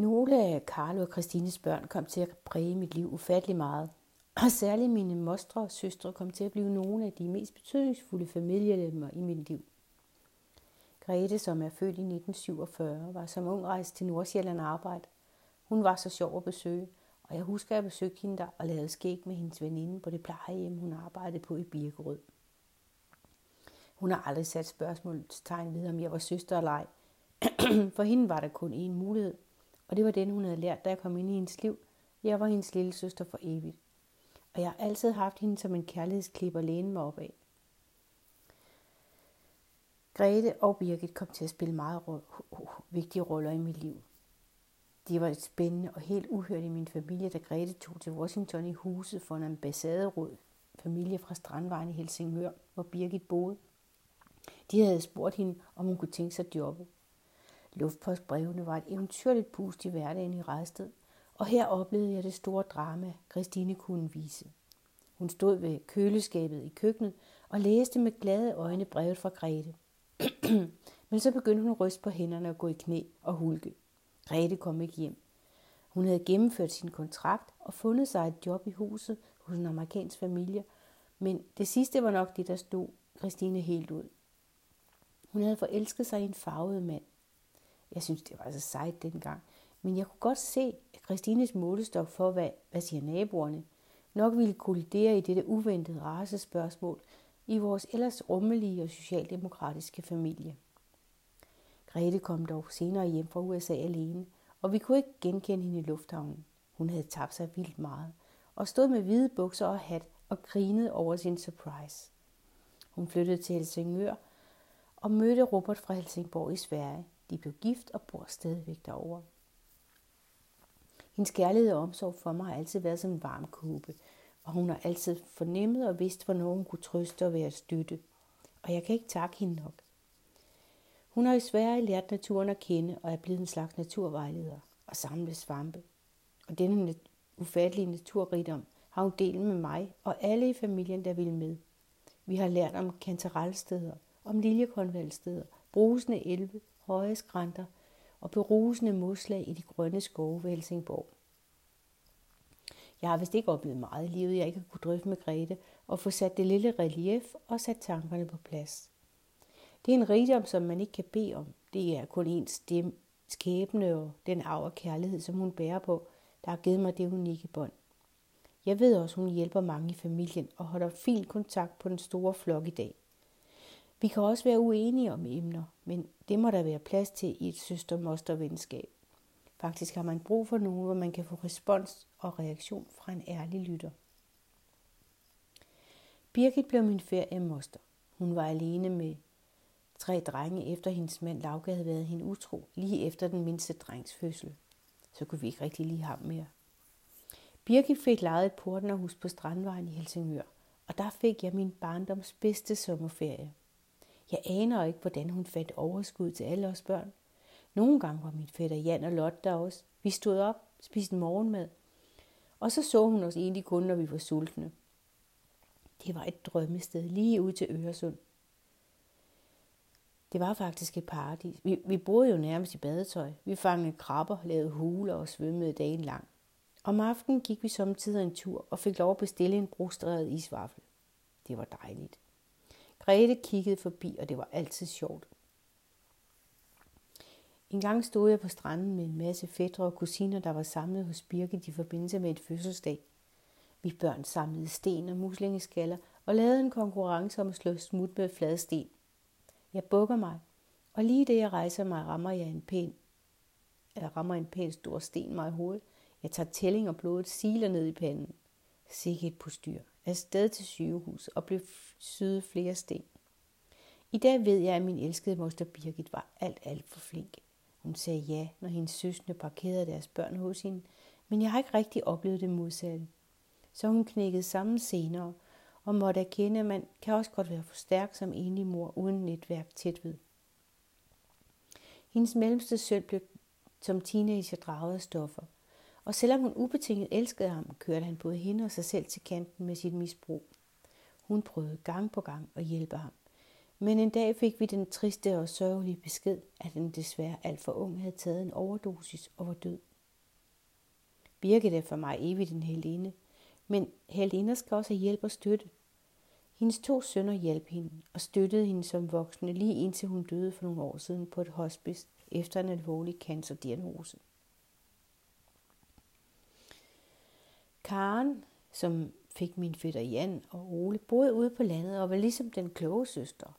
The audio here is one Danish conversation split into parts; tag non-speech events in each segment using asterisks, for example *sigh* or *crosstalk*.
Nogle af Carlo og Christines børn kom til at præge mit liv ufattelig meget. Og særligt mine mostre og søstre kom til at blive nogle af de mest betydningsfulde familielemmer i mit liv. Grete, som er født i 1947, var som ung rejst til Nordsjælland arbejde. Hun var så sjov at besøge, og jeg husker, at jeg besøgte hende der og lavede skæg med hendes veninde på det plejehjem, hun arbejdede på i Birkerød. Hun har aldrig sat spørgsmålstegn ved, om jeg var søster eller ej. *clears throat* For hende var der kun én mulighed, og det var den, hun havde lært, da jeg kom ind i hendes liv. Jeg var hendes lille søster for evigt. Og jeg har altid haft hende som en kærlighedsklip at læne mig op af. Grete og Birgit kom til at spille meget vigtige roller i mit liv. De var spændende og helt uhørt i min familie, da Grete tog til Washington i huset for en ambassaderåd familie fra Strandvejen i Helsingør, hvor Birgit boede. De havde spurgt hende, om hun kunne tænke sig jobbet. Luftpostbrevene var et eventyrligt pust i hverdagen i Redsted, og her oplevede jeg det store drama, Christine kunne vise. Hun stod ved køleskabet i køkkenet og læste med glade øjne brevet fra Grete. *clears throat* Men så begyndte hun at ryste på hænderne og gå i knæ og hulke. Grete kom ikke hjem. Hun havde gennemført sin kontrakt og fundet sig et job i huset hos en amerikansk familie, men det sidste var nok det, der stod Christine helt ud. Hun havde forelsket sig i en farvet mand. Jeg synes, det var så sejt dengang. Men jeg kunne godt se, at Christines målestok for, hvad, hvad siger naboerne, nok ville kollidere i dette uventede racespørgsmål i vores ellers rummelige og socialdemokratiske familie. Grete kom dog senere hjem fra USA alene, og vi kunne ikke genkende hende i lufthavnen. Hun havde tabt sig vildt meget, og stod med hvide bukser og hat og grinede over sin surprise. Hun flyttede til Helsingør og mødte Robert fra Helsingborg i Sverige. De blev gift og bor stadigvæk derovre. Hendes kærlighed og omsorg for mig har altid været som en varm kube, og hun har altid fornemmet og vidst, hvornår hun kunne trøste og være støtte. Og jeg kan ikke takke hende nok. Hun har i Sverige lært naturen at kende og er blevet en slags naturvejleder og samlet svampe. Og denne ufattelige naturrigdom har hun delt med mig og alle i familien, der vil med. Vi har lært om kantarelsteder, om liljekonvalsteder, brusende elve, høje skrænter og berusende moslag i de grønne skove ved Helsingborg. Jeg har vist ikke oplevet meget i livet, jeg ikke har kunne drøfte med Grete og få sat det lille relief og sat tankerne på plads. Det er en rigdom, som man ikke kan bede om. Det er kun ens skæbne og den arv og kærlighed, som hun bærer på, der har givet mig det unikke bånd. Jeg ved også, hun hjælper mange i familien og holder fin kontakt på den store flok i dag. Vi kan også være uenige om emner, men det må der være plads til i et søster-moster-venskab. Faktisk har man brug for nogen, hvor man kan få respons og reaktion fra en ærlig lytter. Birgit blev min feriemoster. Hun var alene med tre drenge, efter hendes mand Lauke havde været hende utro, lige efter den mindste drengs fødsel. Så kunne vi ikke rigtig lide ham mere. Birgit fik lejet et portnerhus på Strandvejen i Helsingør, og der fik jeg min barndoms bedste sommerferie. Jeg aner ikke, hvordan hun fandt overskud til alle os børn. Nogle gange var min fætter Jan og Lotte der også. Vi stod op, spiste morgenmad, og så så hun os egentlig kun, når vi var sultne. Det var et drømmested lige ud til Øresund. Det var faktisk et paradis. Vi, vi boede jo nærmest i badetøj. Vi fangede krabber, lavede huler og svømmede dagen lang. Om aftenen gik vi samtidig en tur og fik lov at bestille en brugstreget isvaffel. Det var dejligt. Grete kiggede forbi, og det var altid sjovt. En gang stod jeg på stranden med en masse fædre og kusiner, der var samlet hos Birgit i forbindelse med et fødselsdag. Vi børn samlede sten og muslingeskaller og lavede en konkurrence om at slå smut med flade sten. Jeg bukker mig, og lige det jeg rejser mig, rammer jeg en pæn, eller rammer en pæn stor sten mig i hovedet. Jeg tager tælling, og blodet siler ned i panden. Sikke et postyr. Afsted til sygehus og blev syet flere sten. I dag ved jeg, at min elskede moster Birgit var alt, alt for flink. Hun sagde ja, når hendes søstre parkerede deres børn hos hende, men jeg har ikke rigtig oplevet det modsatte. Så hun knækkede sammen senere og måtte erkende, at man kan også godt være for stærk som enlig mor uden netværk tæt ved. Hendes mellemste søn blev som teenager draget af stoffer, og selvom hun ubetinget elskede ham, kørte han både hende og sig selv til kanten med sit misbrug. Hun prøvede gang på gang at hjælpe ham. Men en dag fik vi den triste og sørgelige besked, at han desværre alt for ung havde taget en overdosis og var død. Birgit er for mig evigt en heldinde, men heldinder skal også have hjælp og støtte. Hendes to sønner hjalp hende og støttede hende som voksne lige indtil hun døde for nogle år siden på et hospice efter en alvorlig cancerdiagnose. Karen, som fik min fætter Jan og Ole, boede ude på landet og var ligesom den kloge søster.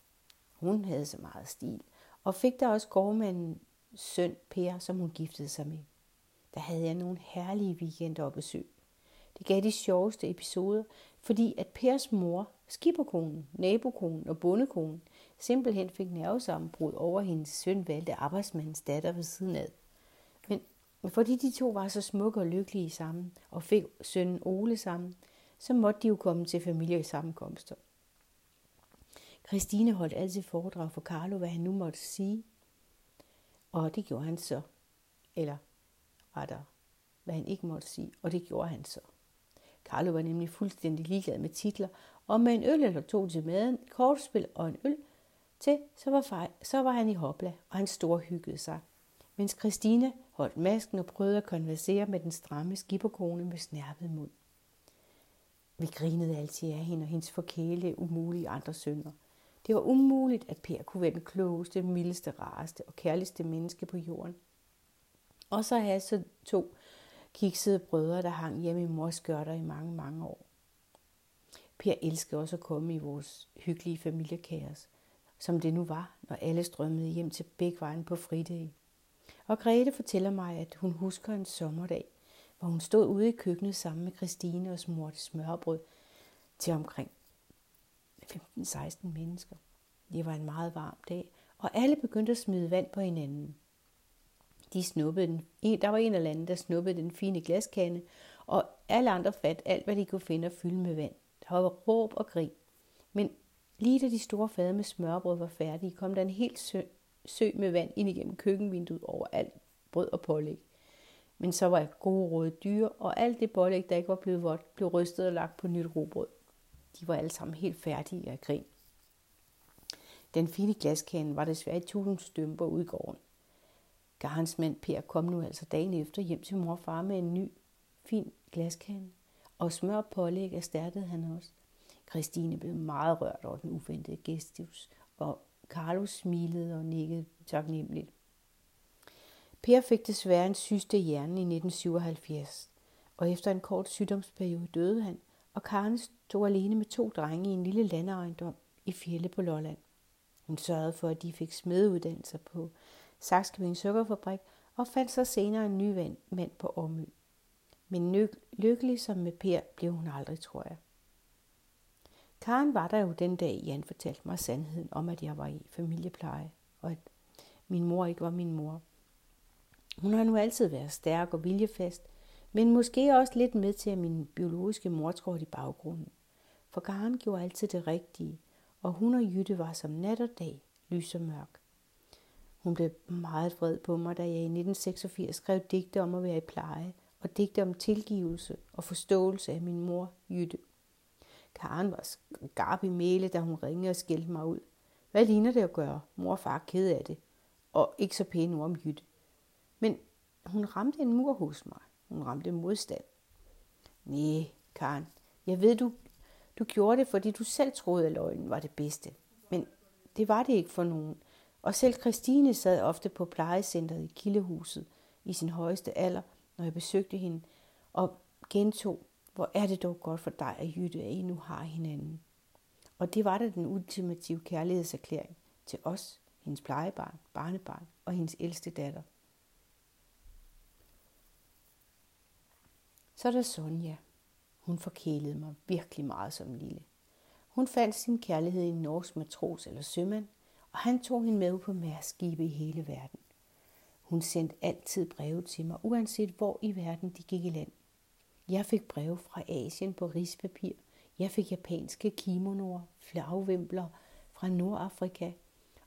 Hun havde så meget stil, og fik der også gårdmanden søn Per, som hun giftede sig med. Der havde jeg nogle herlige weekender og besøg. Det gav de sjoveste episoder, fordi at Pers mor, skipperkonen, nabokonen og bondekonen, simpelthen fik nervesammenbrud over hendes søn valgte arbejdsmandens datter ved siden af. Men fordi de to var så smukke og lykkelige sammen, og fik sønnen Ole sammen, så måtte de jo komme til familiesammenkomster. Christine holdt altid foredrag for Carlo, hvad han nu måtte sige. Og det gjorde han så. Eller der, hvad han ikke måtte sige, og det gjorde han så. Carlo var nemlig fuldstændig ligeglad med titler, og med en øl eller to til maden, kortspil og en øl til, så var, fej, så var han i hopla, og han storhyggede sig. Mens Christine holdt masken og prøvede at konversere med den stramme skipperkone med snærpet mund. Vi grinede altid af hende og hendes forkæle umulige andre sønder. Det var umuligt, at Per kunne være den klogeste, mildeste, rareste og kærligste menneske på jorden. Og så havde så to kiksede brødre, der hang hjemme i mors skørter i mange, mange år. Per elskede også at komme i vores hyggelige familiekaos, som det nu var, når alle strømmede hjem til Bækvejen på fridage. Og Grete fortæller mig, at hun husker en sommerdag, hvor hun stod ude i køkkenet sammen med Christine og smurte smørbrød til omkring 15-16 mennesker. Det var en meget varm dag, og alle begyndte at smide vand på hinanden. De snuppede den. Der var en eller anden, der snuppede den fine glaskande, og alle andre fandt alt, hvad de kunne finde at fylde med vand. Der var råb og grin. Men lige da de store fade med smørbrød var færdige, kom der en helt sø, sø med vand ind igennem køkkenvinduet over alt brød og pålæg. Men så var gode røde dyre, og alt det pålæg, der ikke var blevet vådt, blev rystet og lagt på nyt robrød. De var alle sammen helt færdige af grin. Den fine glaskande var desværre i tusind stømper ude i gården. Garens mand Per kom nu altså dagen efter hjem til mor og far med en ny, fin glaskande. Og smør og pålæg erstattede han også. Christine blev meget rørt over den uventede gestus, og Carlo smilede og nikkede taknemmeligt. Per fik desværre en syste i hjernen i 1977, og efter en kort sygdomsperiode døde han, og Karen stod alene med to drenge i en lille landejendom i Fjelle på Lolland. Hun sørgede for, at de fik smedeuddannelser på Saxkøbing Sukkerfabrik og fandt sig senere en ny mand på Årmø. Men lykkelig som med Per blev hun aldrig, tror jeg. Karen var der jo den dag, Jan fortalte mig sandheden om, at jeg var i familiepleje, og at min mor ikke var min mor. Hun har nu altid været stærk og viljefast, men måske også lidt med til, at min biologiske mor trådte i baggrunden. For Karen gjorde altid det rigtige, og hun og Jytte var som nat og dag, lys og mørk. Hun blev meget vred på mig, da jeg i 1986 skrev digte om at være i pleje, og digte om tilgivelse og forståelse af min mor, Jytte. Karen var skarp i mæle, da hun ringede og skældte mig ud. Hvad ligner det at gøre? Mor og far ked af det. Og ikke så pæne ord om Jytte. Men hun ramte en mur hos mig. Hun ramte modstand. Nej, Karen, jeg ved, du, du gjorde det, fordi du selv troede, at løgnen var det bedste. Men det var det ikke for nogen. Og selv Christine sad ofte på plejecentret i Kildehuset i sin højeste alder, når jeg besøgte hende, og gentog, hvor er det dog godt for dig og Jytte, at I nu har hinanden. Og det var da den ultimative kærlighedserklæring til os, hendes plejebarn, barnebarn og hendes ældste datter. Så er der Sonja. Hun forkælede mig virkelig meget som lille. Hun fandt sin kærlighed i en norsk matros eller sømand, og han tog hende med på mærskibe i hele verden. Hun sendte altid breve til mig, uanset hvor i verden de gik i land. Jeg fik breve fra Asien på rispapir. Jeg fik japanske kimonoer, flagvimpler fra Nordafrika.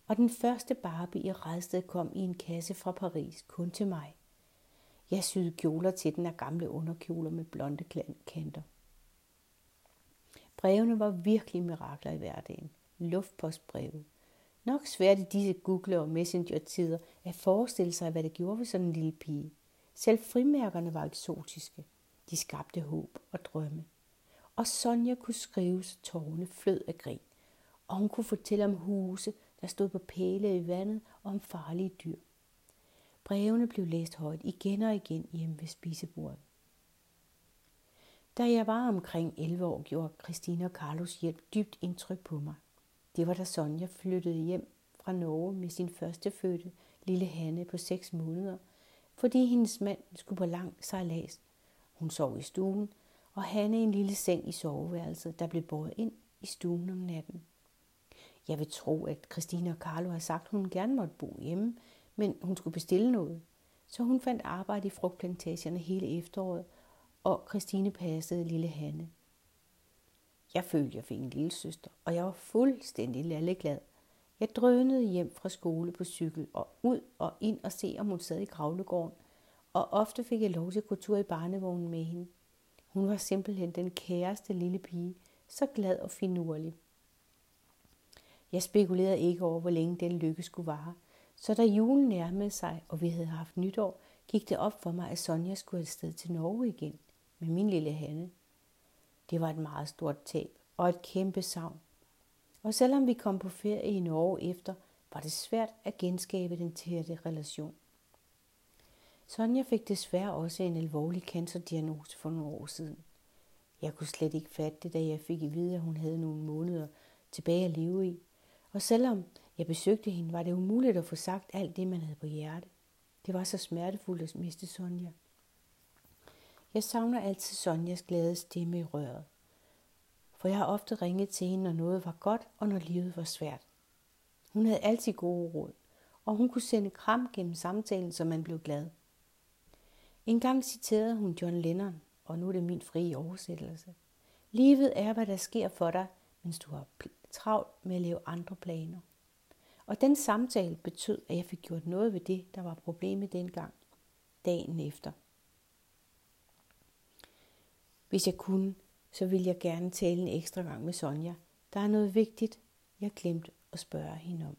Og den første Barbie i Redsted kom i en kasse fra Paris, kun til mig. Jeg syede kjoler til den af gamle underkjoler med blonde kanter. Brevene var virkelig mirakler i hverdagen. Luftpostbreve. Nok svært i disse Google- og Messenger-tider at forestille sig, hvad det gjorde ved sådan en lille pige. Selv frimærkerne var eksotiske. De skabte håb og drømme. Og Sonja kunne skrive, så tårne flød af grin. Og hun kunne fortælle om huse, der stod på pæle i vandet, og om farlige dyr. Brevene blev læst højt igen og igen hjemme ved spisebordet. Da jeg var omkring 11 år, gjorde Christina og Carlos hjælp dybt indtryk på mig. Det var da Sonja flyttede hjem fra Norge med sin første fødte, lille Hanne på 6 måneder, fordi hendes mand skulle på lang sejlads. Hun sov i stuen, og Hanne i en lille seng i soveværelset, der blev båret ind i stuen om natten. Jeg vil tro, at Christina og Carlo har sagt, at hun gerne måtte bo hjemme, men hun skulle bestille noget. Så hun fandt arbejde i frugtplantagerne hele efteråret, og Christine passede lille Hanne. Jeg følte, jeg fik en lille søster, og jeg var fuldstændig lalleglad. Jeg drønede hjem fra skole på cykel og ud og ind og se, om hun sad i gravlegården, og ofte fik jeg lov til at gå tur i barnevognen med hende. Hun var simpelthen den kæreste lille pige, så glad og finurlig. Jeg spekulerede ikke over, hvor længe den lykke skulle vare, så da julen nærmede sig, og vi havde haft nytår, gik det op for mig, at Sonja skulle afsted til Norge igen med min lille Hanne. Det var et meget stort tab og et kæmpe savn. Og selvom vi kom på ferie i Norge efter, var det svært at genskabe den tætte relation. Sonja fik desværre også en alvorlig cancerdiagnose for nogle år siden. Jeg kunne slet ikke fatte det, da jeg fik at vide, at hun havde nogle måneder tilbage at leve i. Og selvom jeg besøgte hende, var det umuligt at få sagt alt det, man havde på hjerte. Det var så smertefuldt at miste Sonja. Jeg savner altid Sonjas glade stemme i røret. For jeg har ofte ringet til hende, når noget var godt, og når livet var svært. Hun havde altid gode råd, og hun kunne sende kram gennem samtalen, så man blev glad. En gang citerede hun John Lennon, og nu er det min frie oversættelse. Livet er, hvad der sker for dig, mens du har travlt med at lave andre planer. Og den samtale betød, at jeg fik gjort noget ved det, der var problemet dengang, dagen efter. Hvis jeg kunne, så ville jeg gerne tale en ekstra gang med Sonja. Der er noget vigtigt, jeg glemte at spørge hende om.